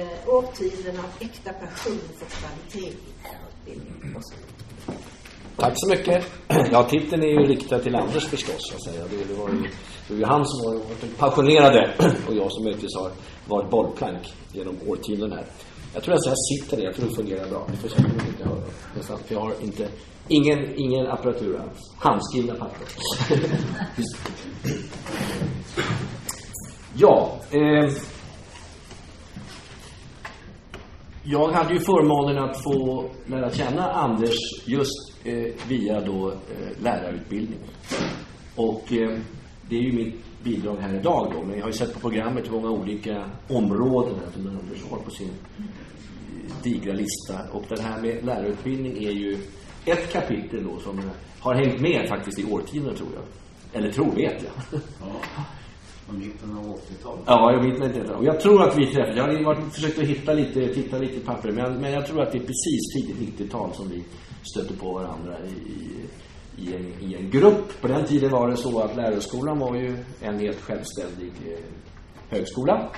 eh, årtionden av äkta passion för kvalitet i lärarutbildningen. Tack så mycket. Ja, titeln är ju riktad till Anders förstås, Jag säger. Det, var ju, det var ju han som var den passionerade och jag som möjligtvis har varit bollplank genom årtionden här. Jag tror att jag sitter ner, jag tror det fungerar bra. Ni får säkert inte hör. För jag har inte, ingen, ingen apparatur alls. Handskrivna papper. ja, eh, jag hade ju förmånen att få lära känna Anders just eh, via då eh, lärarutbildningen. Och eh, det är ju mitt bidrag här idag då, men jag har ju sett på programmet hur många olika områden här som Anders har på sin eh, digra lista. Och det här med lärarutbildning är ju ett kapitel då som har hängt med faktiskt i årtionden tror jag. Eller tror, vet jag. Ja. Från mitten av 80-talet. Ja, jag vet inte. Och jag tror att vi träffades. Jag har försökt att hitta lite, titta lite i papper. Men, men jag tror att det är precis tidigt 90-tal som vi stötte på varandra i, i, en, i en grupp. På den tiden var det så att lärarskolan var ju en helt självständig eh, högskola.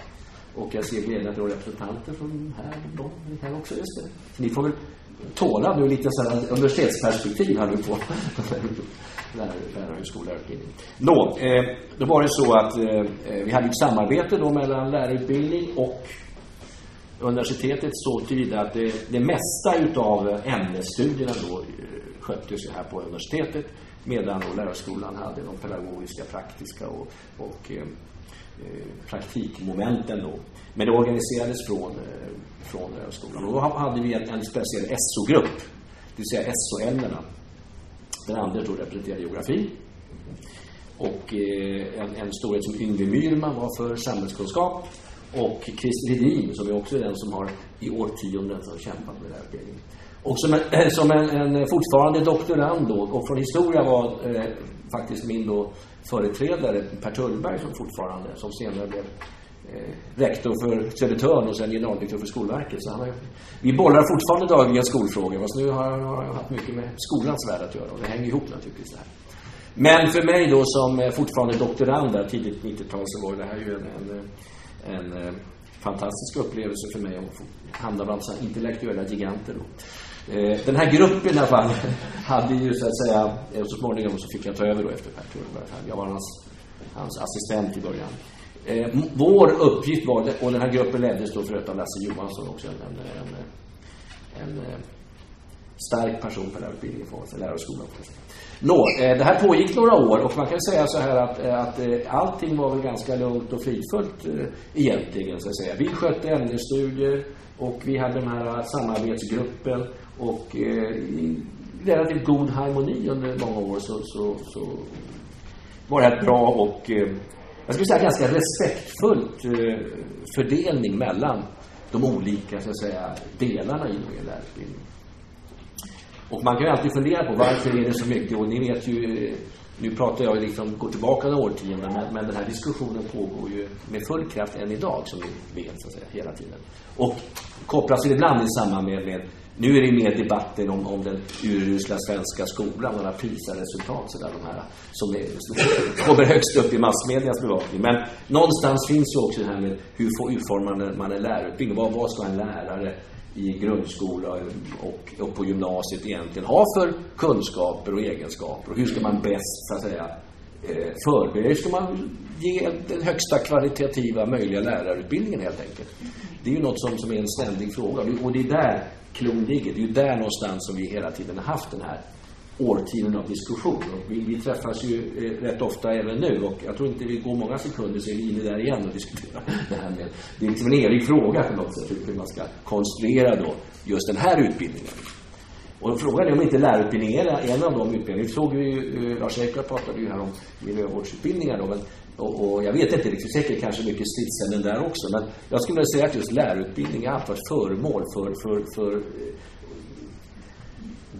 Och jag ser glädjande att det var representanter från här, de, här också. Just det. Ni får väl tåla nu lite så här universitetsperspektiv här nu på lärarhögskoleutbildning. Nå, eh, då var det så att eh, eh, vi hade ett samarbete då mellan lärarutbildning och universitetet så tillvida att det, det mesta utav ämnesstudierna då eh, sköttes här på universitetet medan då lärarskolan hade de pedagogiska, praktiska och, och eh Eh, praktikmomenten då. Men det organiserades från, eh, från eh, lärarskolan. Och då hade vi en, en speciell SO-grupp, det vill säga SO-ämnena. Den andra då representerade geografi. Och en, en storhet som Yngve Myrman var för samhällskunskap. Och Christer Hedin, som är också den som har i årtionden har kämpat med lärarutbildningen. Och som, en, som en, en, fortfarande doktorand då, och från historia var eh, faktiskt min då företrädare Per Tullberg som fortfarande, som senare blev eh, rektor för Södertörn och sen generaldirektör för Skolverket. Så han har, vi bollar fortfarande dagligen skolfrågor, fast nu har jag haft mycket med skolans värld att göra och det hänger ihop naturligtvis där. Men för mig då som eh, fortfarande doktorand där tidigt 90-tal så var det här ju en, en, eh, en, eh, fantastisk upplevelse för mig att få hamna bland så intellektuella giganter då. Eh, den här gruppen i alla fall hade ju så att säga, eh, så småningom så fick jag ta över då efter Per Tullberg. Jag var hans, hans assistent i början. Eh, vår uppgift var, och den här gruppen leddes då förut av Lasse Johansson också, en, en, en, en stark person på lärarutbildningen för lärarskolan. Nå, det här pågick några år och man kan säga så här att, att allting var väl ganska lugnt och fridfullt egentligen så att säga. Vi skötte ämnesstudier och vi hade den här samarbetsgruppen och eh, i relativt god harmoni under många år så, så, så var det här bra och eh, jag skulle säga ganska respektfullt eh, fördelning mellan de olika så att säga, delarna inom en lärarutbildning. Och man kan ju alltid fundera på varför är det så mycket och ni vet ju eh, nu pratar jag liksom, går tillbaka några årtionden, men, men den här diskussionen pågår ju med full kraft än idag, som vi vet, så att säga, hela tiden. Och kopplas ibland i samband med, med nu är det mer debatten om, om den urusla svenska skolan, några PISA-resultat, sådär, de här som, är, som kommer högst upp i massmedias bevakning. Men någonstans finns ju också det här med hur får utformar man en lärarutbildning? Vad, vad ska en lärare i grundskola och, och på gymnasiet egentligen ha för kunskaper och egenskaper? Och hur ska man bäst, så att säga, eh, förbereda? Hur ska man ge den högsta kvalitativa möjliga lärarutbildningen helt enkelt? Det är ju något som, som är en ständig fråga. Och det är där klon ligger. Det är ju där någonstans som vi hela tiden har haft den här årtionden av diskussion. Och vi, vi träffas ju eh, rätt ofta även nu och jag tror inte vi går många sekunder så är vi inne där igen och diskuterar det här med, det är liksom en evig fråga på något sätt hur man ska konstruera då just den här utbildningen. Och frågan är om inte lärarutbildningen är en av de utbildningarna. Vi såg ju, eh, Lars Ekblad pratade ju här om miljövårdsutbildningar då, men och, och, jag vet inte riktigt, säkert kanske mycket stridsämnen där också. Men jag skulle vilja säga att just lärarutbildning har alltid varit föremål för, för, för eh,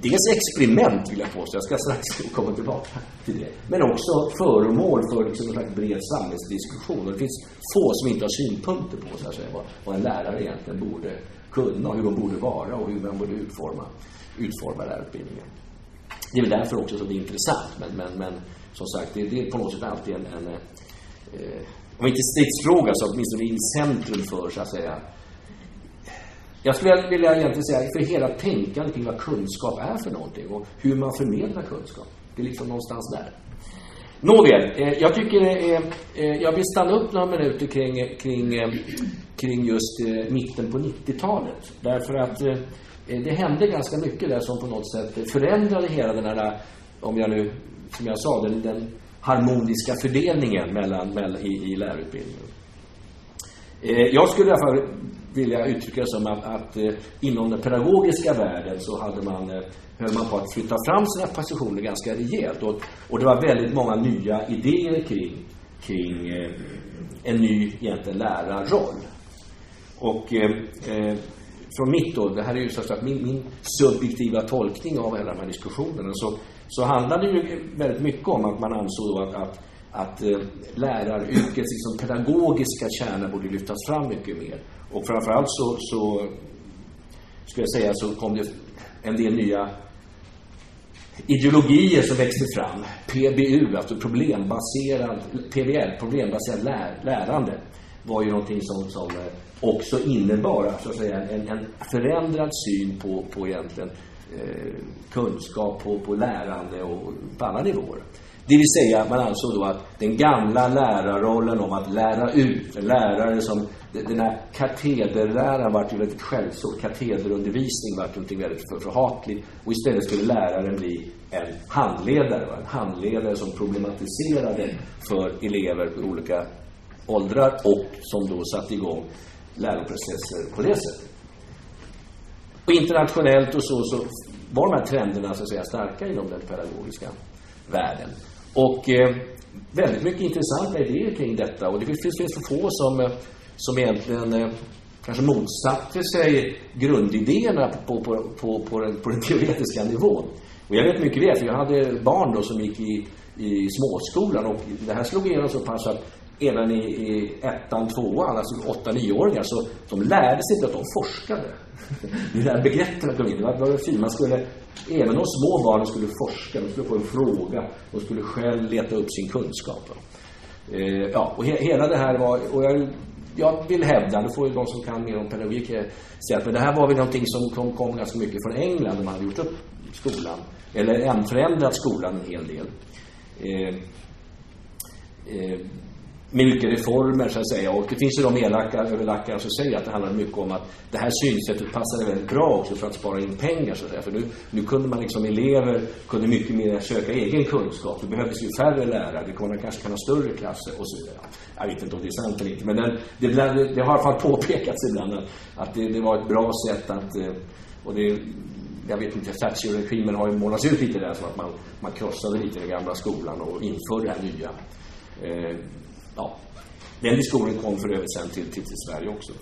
dels experiment vill jag påstå, jag ska strax komma tillbaka till det. Men också föremål för liksom en slags bred samhällsdiskussion. Och det finns få som inte har synpunkter på så att säga, vad, vad en lärare egentligen borde kunna, och hur de borde vara och hur man borde utforma, utforma lärarutbildningen. Det är väl därför också som det är intressant, men, men, men som sagt, det, det är på något sätt alltid en, en eh, eh, om inte stridsfråga så åtminstone i centrum för så att säga jag skulle vilja egentligen säga för hela tänkandet kring vad kunskap är för någonting och hur man förmedlar kunskap. Det är liksom någonstans där. Nåväl, eh, jag tycker eh, eh jag vill stanna upp några minuter kring, kring, eh, kring just eh, mitten på 90-talet. Därför att eh, det hände ganska mycket där som på något sätt förändrade hela den här, om jag nu, som jag sa, den, den harmoniska fördelningen mellan, mellan, i, i lärarutbildningen. Eh, jag skulle i alla fall vilja uttrycka det som att, att eh, inom den pedagogiska världen så hade man, eh, höll man på att flytta fram sina positioner ganska rejält. Och, och det var väldigt många nya idéer kring, kring eh, en ny egentligen lärarroll. Och eh, eh, från mitt då, det här är ju så att min, min subjektiva tolkning av hela de här diskussionerna, så, så handlade det ju väldigt mycket om att man ansåg att, att att eh, läraryrkets liksom, pedagogiska kärna borde lyftas fram mycket mer. Och framförallt så, så skulle jag säga så kom det en del nya ideologier som växte fram. PBU, alltså problembaserad, PBL, problembaserad lär, lärande, var ju någonting som, som också innebar så att säga, en, en förändrad syn på, på egentligen Eh, kunskap, på, på lärande och på alla nivåer. Det vill säga, man ansåg då att den gamla lärarrollen om att lära ut, en lärare som, den här katederläraren vart ju väldigt skällsord, katederundervisning vart någonting väldigt förhatligt och istället skulle läraren bli en handledare, en handledare som problematiserade för elever på olika åldrar och som då satte igång läroprocesser på det sättet. Och internationellt och så, så var de här trenderna så att säga starka inom den pedagogiska världen. Och eh, väldigt mycket intressanta idéer kring detta. Och det finns, finns för få som, eh, som egentligen eh, kanske motsatte sig grundidéerna på, på, på, på, den, på den teoretiska nivån. Och jag vet mycket väl, för jag hade barn då som gick i, i småskolan och det här slog igenom så pass att även i, i ettan, tvåan, alltså åtta, nioåringar, så de lärde sig inte att de forskade. Det där begreppet kom in. Det var, fint. Man skulle Även de små barnen skulle forska, de skulle få en fråga, de skulle själv leta upp sin kunskap. Eh, ja, och he hela det här var, och jag, jag vill hävda, då får ju de som kan mer om pedagogik eh, säga att men det här var väl någonting som kom, kom ganska mycket från England, de man hade gjort upp skolan, eller förändrat skolan en hel del. Eh, eh, med mycket reformer så att säga. Och det finns ju de elaka överlackare som säger att det handlar mycket om att det här synsättet passade väldigt bra också för att spara in pengar så att säga. För nu, nu kunde man liksom, elever kunde mycket mer söka egen kunskap. Det behövdes ju färre lärare, det kunde kanske kan ha större klasser och så vidare. Jag vet inte om det är sant eller inte, men den, det, det, det, har i alla fall påpekats ibland att, att det, det, var ett bra sätt att, eh, och det jag vet inte, Thatcher-regimen har ju målats ut lite där som att man, man krossade lite den gamla skolan och införde det här nya. Eh, Ja, den diskussionen kom för övrigt sen till, till, till Sverige också.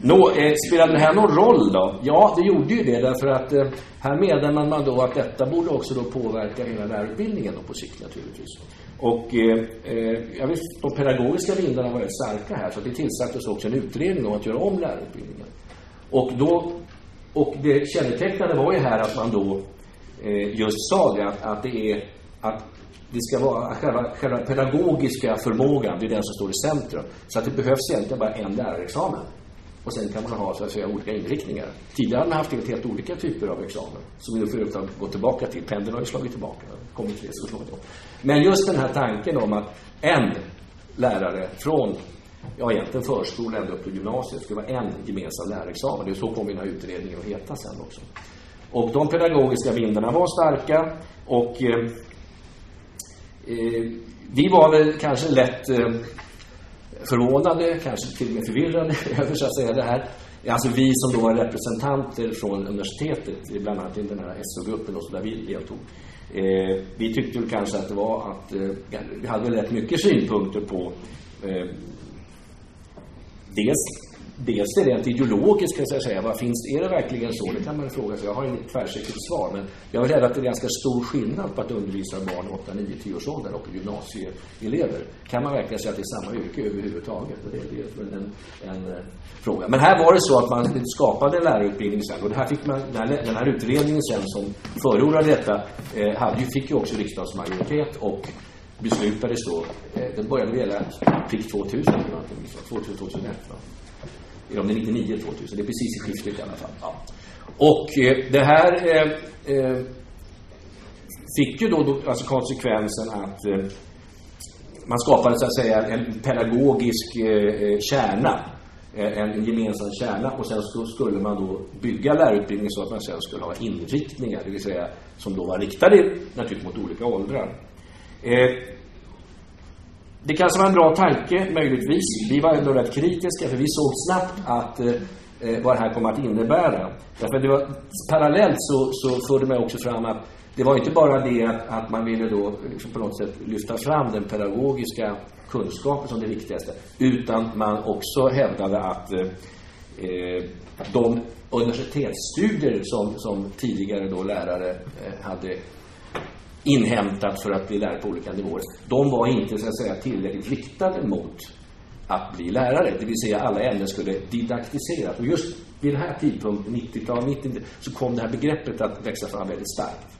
Nå, eh, spelade det här någon roll då? Ja, det gjorde ju det därför att eh, här menar man då att detta borde också då påverka hela lärarutbildningen då på sikt naturligtvis. Och eh, eh jag vet, de pedagogiska vindarna var väldigt starka här så det tillsattes också en utredning om att göra om lärarutbildningen. Och då, och det kännetecknande var ju här att man då eh, just sa det att, att det är att det ska vara själva, själva pedagogiska förmågan, det är den som står i centrum. Så att det behövs egentligen bara en lärarexamen. Och sen kan man ha så att säga olika inriktningar. Tidigare har man haft helt olika typer av examen. Som vi nu förut har gått tillbaka till. Pendeln har ju slagit tillbaka. Kommit fler så småningom. Men just den här tanken om att en lärare från ja, egentligen förskola ända upp till gymnasiet skulle vara en gemensam lärarexamen. Det är så kommer den här utredningen att heta sen också. Och de pedagogiska vindarna var starka och eh, eh, vi var väl kanske lätt eh, förvånade, kanske till och med förvirrade över så att säga det här. Alltså vi som då var representanter från universitetet, bland annat i den här SO-gruppen där vi deltog. Eh, vi tyckte väl kanske att det var att eh, vi hade väl rätt mycket synpunkter på eh, dels dels det rent ideologiska, ska jag säga. Vad finns, är det verkligen så? Det kan man fråga sig. Jag har inget tvärsäkert svar. Men jag är rädd att det är ganska stor skillnad på att undervisa barn 8, 9, 10 års ålder och gymnasieelever. Kan man verkligen säga att det är samma yrke överhuvudtaget? Det, det är en, en, en fråga. Men här var det så att man skapade en lärarutbildning sen. Och det här fick man, den, här, utredningen sen som förordade detta eh, hade, fick ju också riksdagsmajoritet och beslutades då, eh, den började gälla prick 2000, 2000 2001. Va? Eller om det är 99 2000. Det är precis i skiftet i alla fall. Ja. Och eh, det här eh, eh fick ju då, alltså konsekvensen att eh, man skapade så att säga en pedagogisk eh, eh kärna eh, en gemensam kärna och sen så skulle man då bygga lärarutbildningen så att man sen skulle ha inriktningar, det vill säga som då var riktade naturligtvis mot olika åldrar. Det kanske var en bra tanke, möjligtvis. Vi var ändå rätt kritiska för vi såg snabbt att eh, eh vad det här kommer att innebära. Därför det var, parallellt så, så förde man också fram att det var inte bara det att, att man ville då liksom på något sätt lyfta fram den pedagogiska kunskapen som det viktigaste, utan man också hävdade att eh, eh de universitetsstudier som, som tidigare då lärare eh, hade inhämtat för att bli lärare på olika nivåer, de var inte så att säga tillräckligt riktade mot att bli lärare. Det vill säga alla ämnen skulle didaktiseras. Och just vid den här tidpunkten, 90-talet, 90, så kom det här begreppet att växa fram väldigt starkt.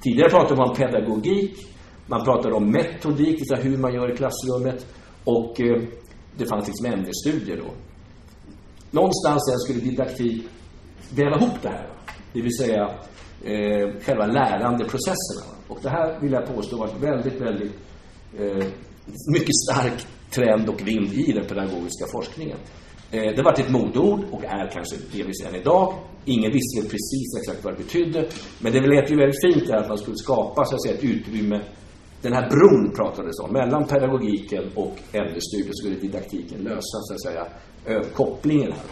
Tidigare pratade man om pedagogik, man pratade om metodik, det hur man gör i klassrummet. Och eh, det fanns liksom ämnesstudier då. Någonstans sen skulle didaktik väva ihop det här. Det vill säga eh, själva lärandeprocesserna. Och det här vill jag påstå var en väldigt, väldigt eh, mycket stark trend och vind i den pedagogiska forskningen. Eh, det var ett modord och är kanske delvis än idag. Ingen visste precis exakt vad det betydde. Men det lät ju väldigt fint där att man skulle skapa så att säga, ett utrymme den här bron pratades om, mellan pedagogiken och ämnesstudier skulle didaktiken lösa, så att säga, kopplingen här.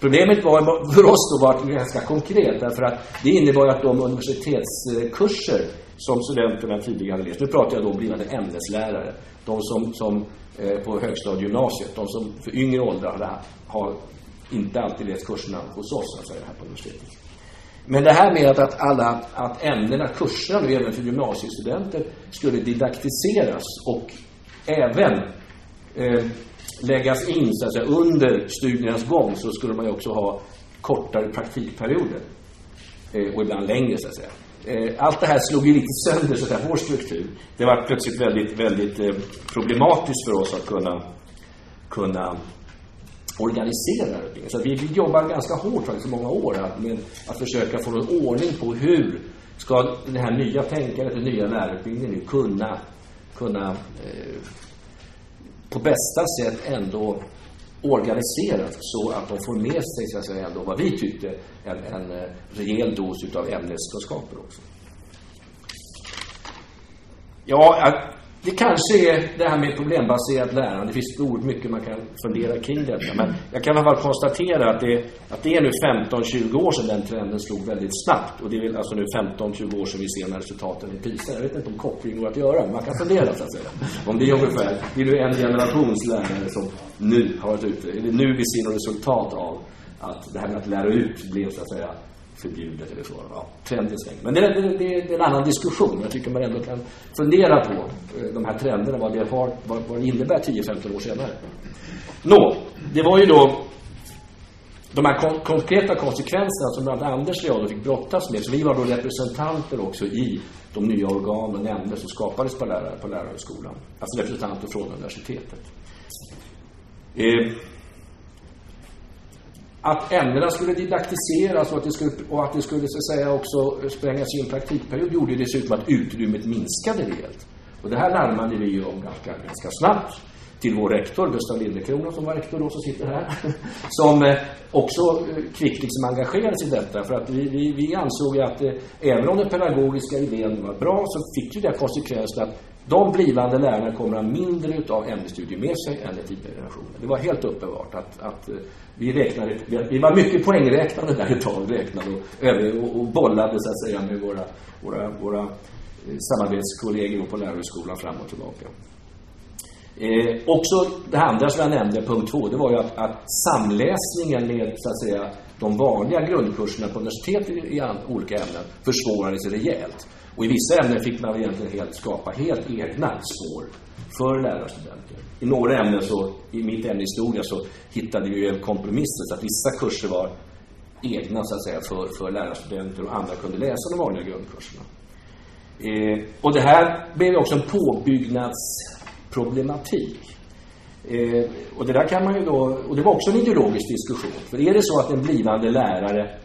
Problemet var för oss då var ganska konkret, därför att det innebar att de universitetskurser som studenterna tidigare hade läst, nu pratar jag då om blivande ämneslärare, de som, som eh, på högstadiegymnasiet, de som för yngre åldrar har inte alltid läst kurserna hos oss, alltså här på universitetet. Men det här med att, alla, att ämnena, kurserna nu även för gymnasiestudenter skulle didaktiseras och även eh, läggas in så att säga, under studiernas gång så skulle man ju också ha kortare praktikperioder. Eh, och ibland längre så att säga. Eh, allt det här slog ju lite sönder så att säga, vår struktur. Det var plötsligt väldigt, väldigt eh, problematiskt för oss att kunna, kunna organisera det. Så vi, vi jobbar ganska hårt faktiskt i många år här, med att försöka få någon ordning på hur ska det här nya tänkandet, den nya lärarutbildningen kunna, kunna eh, på bästa sätt ändå organiseras så att de får med sig så att säga, ändå vad vi tyckte en, en eh, rejäl dos utav ämneskunskaper också. Ja, det kanske är det här med problembaserat lärande. Det finns oerhört mycket man kan fundera kring detta. Men jag kan i alla fall konstatera att det, att det är nu 15-20 år sedan den trenden slog väldigt snabbt. Och det är väl alltså nu 15-20 år sedan vi ser när resultaten i PISA. Jag vet inte om koppling går att göra, men man kan fundera så att säga. Om det är ungefär, det är nu en generations lärare som nu har varit ute. Är det nu vi ser något resultat av att det här med att lära ut blev så att säga förbjudet eller så. Ja, trenden svänger. Men det, det, det, är en annan diskussion. Jag tycker man ändå kan fundera på eh, de här trenderna, vad det, har, vad, vad det innebär 10-15 år senare. Nå, det var ju då de här kon konkreta konsekvenserna som bland annat Anders och jag fick brottas med. Så vi var då representanter också i de nya organ och nämnder som skapades på, lärare, på lärarhögskolan. Alltså representanter från universitetet. Eh, att ämnena skulle didaktiseras och att det skulle, och att det skulle så att säga också sprängas in praktikperiod gjorde dessutom att utrymmet minskade rejält. Och det här larmade vi ju om ganska, ganska snabbt till vår rektor, Gustav Lindekrona som var rektor då, som sitter här, som eh, också eh, kvickt liksom engagerade sig i detta. För att vi, vi, vi ansåg att eh, även om den pedagogiska idén var bra så fick ju det konsekvensen att de blivande lärarna kommer att ha mindre av ämnesstudier med sig än den tidigare generationen. Det var helt uppenbart att, att eh, vi räknade, vi var mycket poängräknande där ett tag, räknade och, och, och bollade så att säga med våra, våra, våra eh, samarbetskollegor på lärarhögskolan fram och tillbaka. Eh, också det andra som jag nämnde, punkt två, det var ju att, att samläsningen med så att säga de vanliga grundkurserna på universitet i, i olika ämnen försvårades rejält. Och i vissa ämnen fick man egentligen helt skapa helt egna spår för lärarstudenter. I några ämnen, så, i mitt ämne historia, så hittade vi en kompromiss så att vissa kurser var egna så att säga för, för lärarstudenter och andra kunde läsa de vanliga grundkurserna. Eh, och det här blev också en påbyggnadsproblematik. Eh, och det där kan man ju då, och det var också en ideologisk diskussion. För är det så att en blivande lärare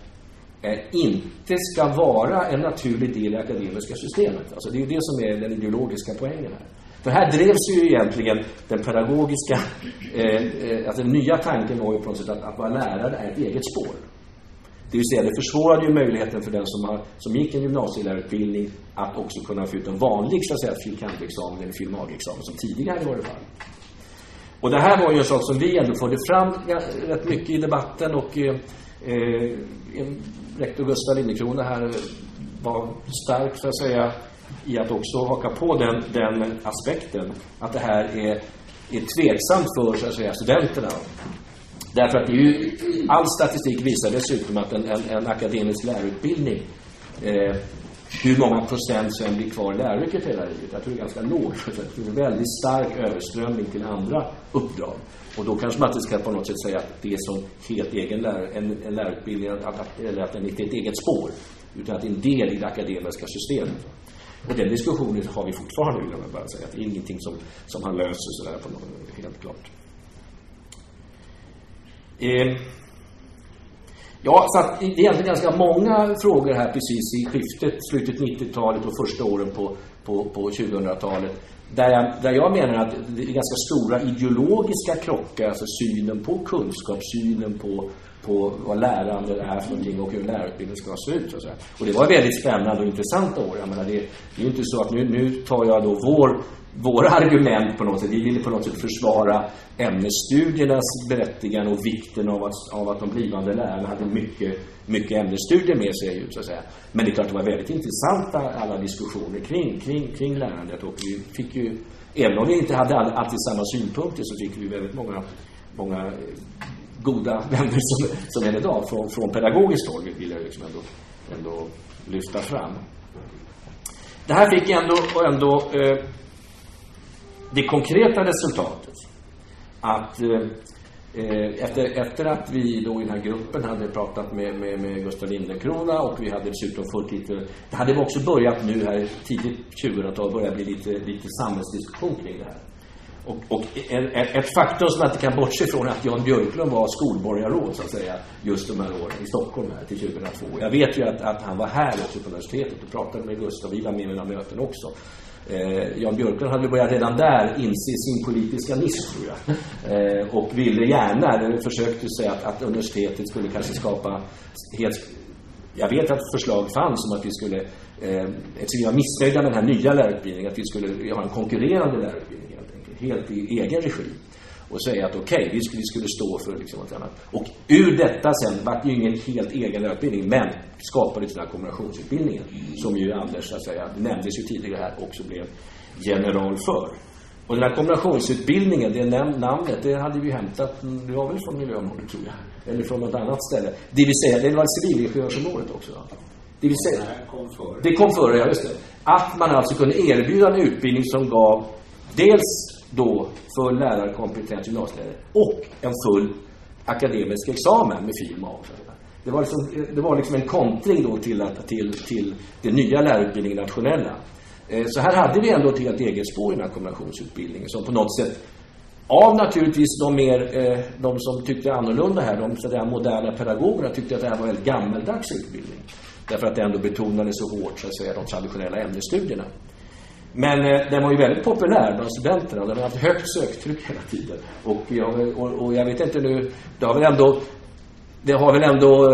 Eh, inte ska vara en naturlig del i det akademiska systemet. Alltså det är det som är den ideologiska poängen här. För här drevs ju egentligen den pedagogiska, eh, eh, alltså den nya tanken var ju på något sätt att, att vara lärare är ett eget spår. Det vill säga, det försvårade ju möjligheten för den som, har, som gick en gymnasielärarutbildning att också kunna få ut en vanlig, så att säga, fil. examen eller fil. examen som tidigare i varit fall. Och det här var ju en sak som vi ändå förde fram rätt mycket i debatten och eh, eh, rektor Gustav Lindekrona här var stark, för att säga, i att också haka på den, den aspekten att det här är, är tveksamt för så att säga, studenterna. Därför att det är ju, all statistik visar dessutom att en, en, en akademisk lärarutbildning eh, hur många procent som blir kvar i läraryrket hela livet. Jag tror det är ganska lågt. Det är en väldigt stark överströmning till andra uppdrag. Och då kanske man inte ska på något sätt säga att det är som helt egen lärare, en, en lärarutbildning, att, eller att den inte är ett eget spår. Utan att det är en del i det akademiska systemet. Och den diskussionen har vi fortfarande, vill jag bara säga. Att det är ingenting som, som han löser sådär på något, helt klart. Eh, ja, så att det är egentligen ganska många frågor här precis i skiftet, slutet 90-talet och första åren på, på, på 2000-talet. Där jag, där jag menar att det är ganska stora ideologiska krockar, alltså synen på kunskap, synen på på vad lärande är för någonting och hur lärarutbildningen ska se ut. Och, så och det var väldigt spännande och intressanta år. Jag menar, det, det är ju inte så att nu, nu tar jag då vår, våra argument på något sätt. Vi ville på något sätt försvara ämnesstudiernas berättigande och vikten av att, av att de blivande lärarna hade mycket, mycket ämnesstudier med sig. Så att säga. Men det är klart det var väldigt intressanta alla diskussioner kring, kring, kring lärandet och vi fick ju Även om vi inte hade alltid samma synpunkter så fick vi väldigt många, många goda vänner som, som än idag från, från pedagogiskt håll vill jag liksom ändå, ändå lyfta fram. Det här fick ändå, ändå eh, det konkreta resultatet att eh, efter, efter att vi då i den här gruppen hade pratat med, med, med Gustav Lindenkrona och vi hade dessutom fått lite, det hade också börjat nu här tidigt 2000-tal, börjat bli lite, lite samhällsdiskussion kring det här. Och, och ett faktum som man inte kan bortse ifrån är att Jan Björklund var skolborgarråd så att säga just de här åren i Stockholm här till 2002. Jag vet ju att, att han var här också på universitetet och pratade med Gustav. Vi var med i mina möten också. Eh, Jan Björklund hade börjat redan där inse sin politiska nisch, tror jag. Eh, och ville gärna, eller försökte säga att, att universitetet skulle kanske skapa helt jag vet att förslag fanns om att vi skulle, eh, eftersom vi var missnöjda med den här nya lärarutbildningen, att vi skulle ha en konkurrerande lärarutbildning helt i egen regi och säga att okej, okay, vi, skulle, stå för liksom något annat. Och ur detta sen vart ju ingen helt egen lärarutbildning, men skapade den här kombinationsutbildningen som ju Anders, så att säga, nämndes ju tidigare här, också blev general för. Och den här kombinationsutbildningen, det namnet, det hade vi hämtat, det var väl från miljöområdet tror jag, eller från något annat ställe. Det vill säga, det var civilingenjörsområdet också. Det vill säga, det kom före. Det kom före, ja just det. Att man alltså kunde erbjuda en utbildning som gav dels då full lärarkompetens gymnasielärare och en full akademisk examen med fil. Det var, liksom, det var liksom en kontring då till, att, till, till den nya lärarutbildningen nationella. Eh, så här hade vi ändå ett helt eget spår i den här kombinationsutbildningen som på något sätt av naturligtvis de mer, eh, de som tyckte annorlunda här, de så där, moderna pedagogerna tyckte att det här var en väldigt gammeldags utbildning. Därför att det ändå betonade så hårt, så att säga, de traditionella ämnesstudierna. Men eh, den var ju väldigt populär bland studenterna. Den har haft högt söktryck hela tiden. Och jag, och, och jag vet inte nu, det har väl ändå, det har väl ändå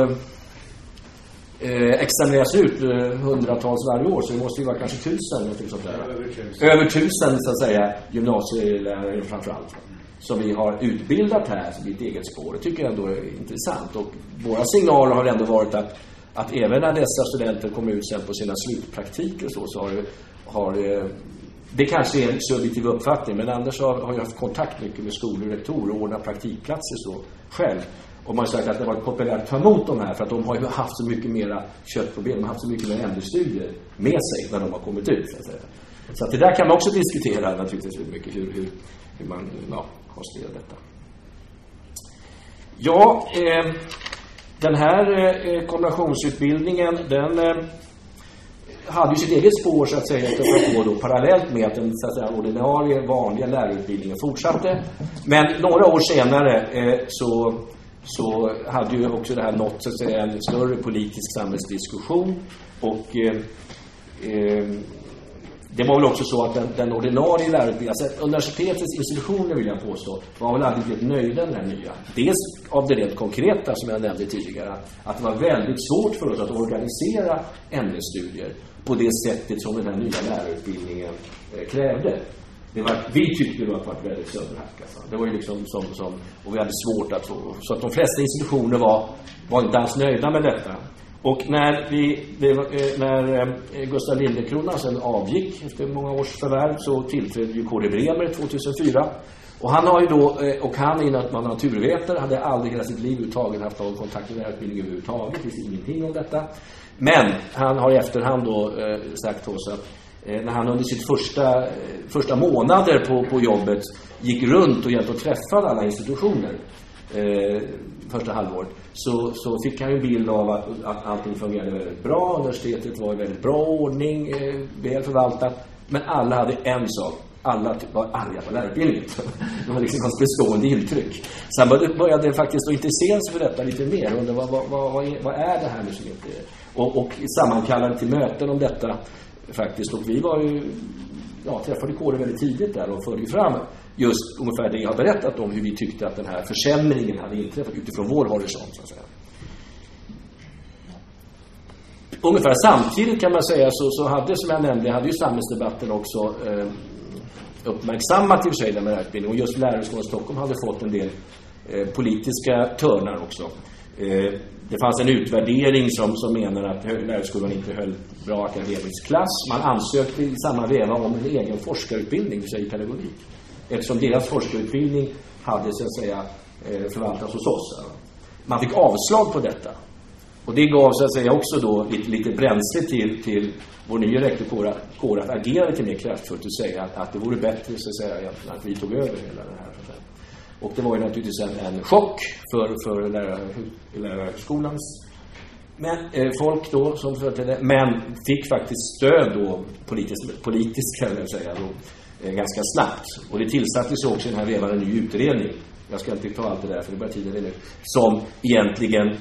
eh, examineras ut eh, hundratals varje år, så det måste ju vara kanske tusen, något sånt där. Över tusen. Över tusen, så att säga, gymnasielärare framför allt. Som vi har utbildat här, som ett eget spår. Det tycker jag ändå är intressant. Och våra signaler har ändå varit att att även när dessa studenter kommer ut sen på sina slutpraktiker och så, så har har eh, det kanske är en subjektiv uppfattning, men Anders har, har ju haft kontakt mycket med skolor och rektorer och ordnat praktikplatser så själv. Och man har sagt att det har varit populärt att ta emot de här för att de har ju haft så mycket mera köttproblem, de har haft så mycket mer ämnesstudier med sig när de har kommit ut. Så att, säga. så att det där kan man också diskutera naturligtvis mycket, hur, hur, hur man ja, konstruerar detta. Ja, eh, den här eh, eh kombinationsutbildningen, den eh, hade ju sitt eget spår så att säga att på då, parallellt med att den så att säga, ordinarie vanliga lärarutbildningen fortsatte. Men några år senare eh, så, så hade ju också det här nått så att säga, en större politisk samhällsdiskussion och eh, eh, det var väl också så att den, den ordinarie lärarutbildningen, alltså universitetets institutioner vill jag påstå, var väl aldrig blivit nöjda med den nya. Dels av det rent konkreta som jag nämnde tidigare, att det var väldigt svårt för oss att organisera ämnesstudier på det sättet som den här nya lärarutbildningen eh, krävde. Det var, vi tyckte det var väldigt sönderhackat. Alltså. Det var ju liksom som, som, och vi hade svårt att få, så att de flesta institutioner var, var inte alls nöjda med detta. Och när, vi, det, eh, när eh, Gustav Lindekrona sen avgick efter många års förvärv så tillträdde ju Kåre Bremer 2004. Och han har ju då, eh, och han innan att man naturvetare, hade aldrig hela sitt liv överhuvudtaget haft någon kontakt med lärarutbildning överhuvudtaget, det finns ingenting om detta. Men han har i efterhand då eh, sagt till oss att eh, när han under sitt första, eh, första månader på, på jobbet gick runt och hjälpte och träffade alla institutioner eh, första halvåret så, så fick han ju en bild av att, att allting fungerade väldigt bra. Universitetet var i väldigt bra ordning, eh, väl förvaltat. Men alla hade en sak. Alla typ var arga på lärarutbildningen. Det var liksom ett bestående intryck. Sen började, jag faktiskt att intressera sig för detta lite mer. Undra, vad, vad, vad, är, vad är det här nu som inte är? Och, och sammankallade till möten om detta faktiskt. Och vi var ju, ja, träffade kåren väldigt tidigt där och förde fram just ungefär det jag har berättat om hur vi tyckte att den här försämringen hade inträffat utifrån vår horisont så att säga. Ungefär samtidigt kan man säga så, så hade, som jag nämnde, hade ju samhällsdebatten också eh, uppmärksammat i och för sig den här utbildningen. Och just Lärarhögskolan Stockholm hade fått en del eh, politiska törnar också. Eh, det fanns en utvärdering som, som menar att Lärarhögskolan inte höll bra akademisk klass. Man ansökte i samma veva om en egen forskarutbildning, det vill i pedagogik eftersom deras forskarutbildning hade så att säga eh, förvaltats hos oss. Man fick avslag på detta. Och det gav så att säga också då lite, lite bränsle till, till vår nya rektor Kåre att agera lite mer kraftfullt och säga att, att det vore bättre så att säga att vi tog över hela det här. Och det var ju naturligtvis en, en chock för, för lärarhögskolans men, eh, folk då som företrädde, men fick faktiskt stöd då politiskt, politiskt kan jag säga då, Eh, ganska snabbt. Och det tillsattes också i den här vevan en ny utredning. Jag ska inte ta allt det där för det börjar tiden nu. Som egentligen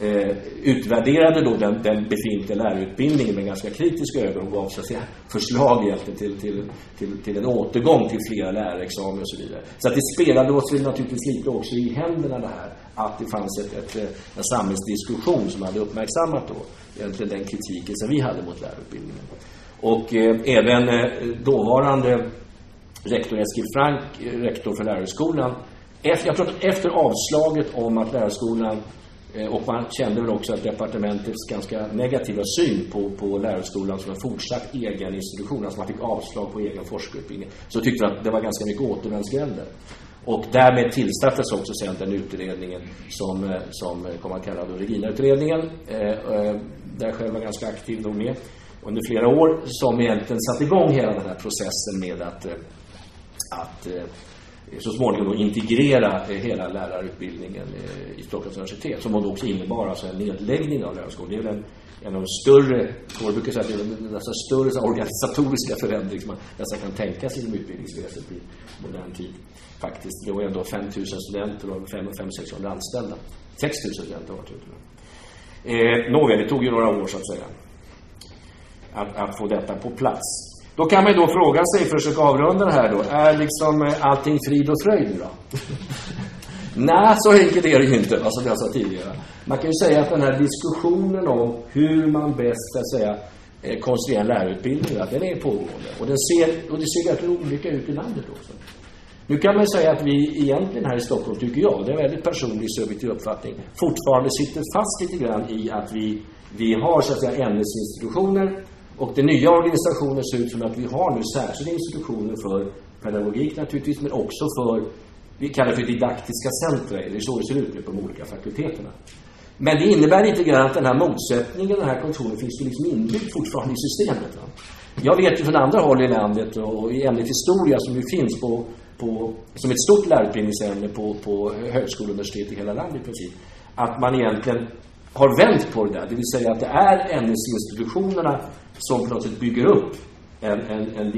eh, utvärderade då den, den befintliga lärarutbildningen med ganska kritiska ögon och gav så att säga, förslag egentligen till, till, till, till en återgång till flera lärarexamen och så vidare. Så att det spelade oss väl naturligtvis lite också i händerna det här att det fanns ett, ett, eh, en samhällsdiskussion som hade uppmärksammat då egentligen den kritiken som vi hade mot lärarutbildningen. Och eh, även eh, dåvarande rektor Eskil Frank, eh, rektor för lärarhögskolan, efter, jag tror att efter avslaget om att lärarhögskolan Eh, och man kände väl också att departementets ganska negativa syn på, på lärarhögskolan som en fortsatt egen institution, alltså man fick avslag på egen forskarutbildning, så tyckte man att det var ganska mycket återvändsgränder. Och därmed tillsattes också sen den utredningen som, eh, som kom att kallas Regina-utredningen, eh, eh där jag själv var ganska aktiv då med under flera år, som egentligen satte igång hela den här processen med att att Eh, så småningom då integrera eh, hela lärarutbildningen eh, i Stockholms universitet som också innebar alltså en nedläggning av lärarskolan. Det är väl en, en av de större, jag brukar säga att det är nästan större så organisatoriska förändring som man nästan kan tänka sig inom utbildningsväsendet i modern tid. Faktiskt. Det var ändå 5 000 studenter och 500-600 anställda. 6 000 studenter var det eh, Nåväl, det tog ju några år så att säga att, att få detta på plats. Då kan man ju då fråga sig, för att försöka avrunda det här då, är liksom eh, allting frid och fröjd nu då? Nej, så enkelt är det ju inte, alltså jag sa tidigare. Man kan ju säga att den här diskussionen om hur man bäst, så att säga, eh, konstruerar lärarutbildningar, den är pågående. Och, den ser, och det ser verkligen olika ut i landet också. Nu kan man säga att vi egentligen här i Stockholm, tycker jag, det är en väldigt personlig subjektiv uppfattning, fortfarande sitter fast lite grann i att vi, vi har så att säga ämnesinstitutioner och den nya organisationen ser ut som att vi har nu särskilda institutioner för pedagogik naturligtvis, men också för, vi kallar det för didaktiska centra, det är så det ser ut nu på de olika fakulteterna. Men det innebär lite grann att den här motsättningen, den här kontoren, finns ju liksom inbyggd fortfarande i systemet. Va? Jag vet ju från andra håll i landet och i ämnet historia som ju finns på, på, som ett stort lärarutbildningsämne på, på högskolor och universitet i hela landet i princip, att man egentligen har vänt på det där. Det vill säga att det är ämnesinstitutionerna som plötsligt bygger upp en, en, en,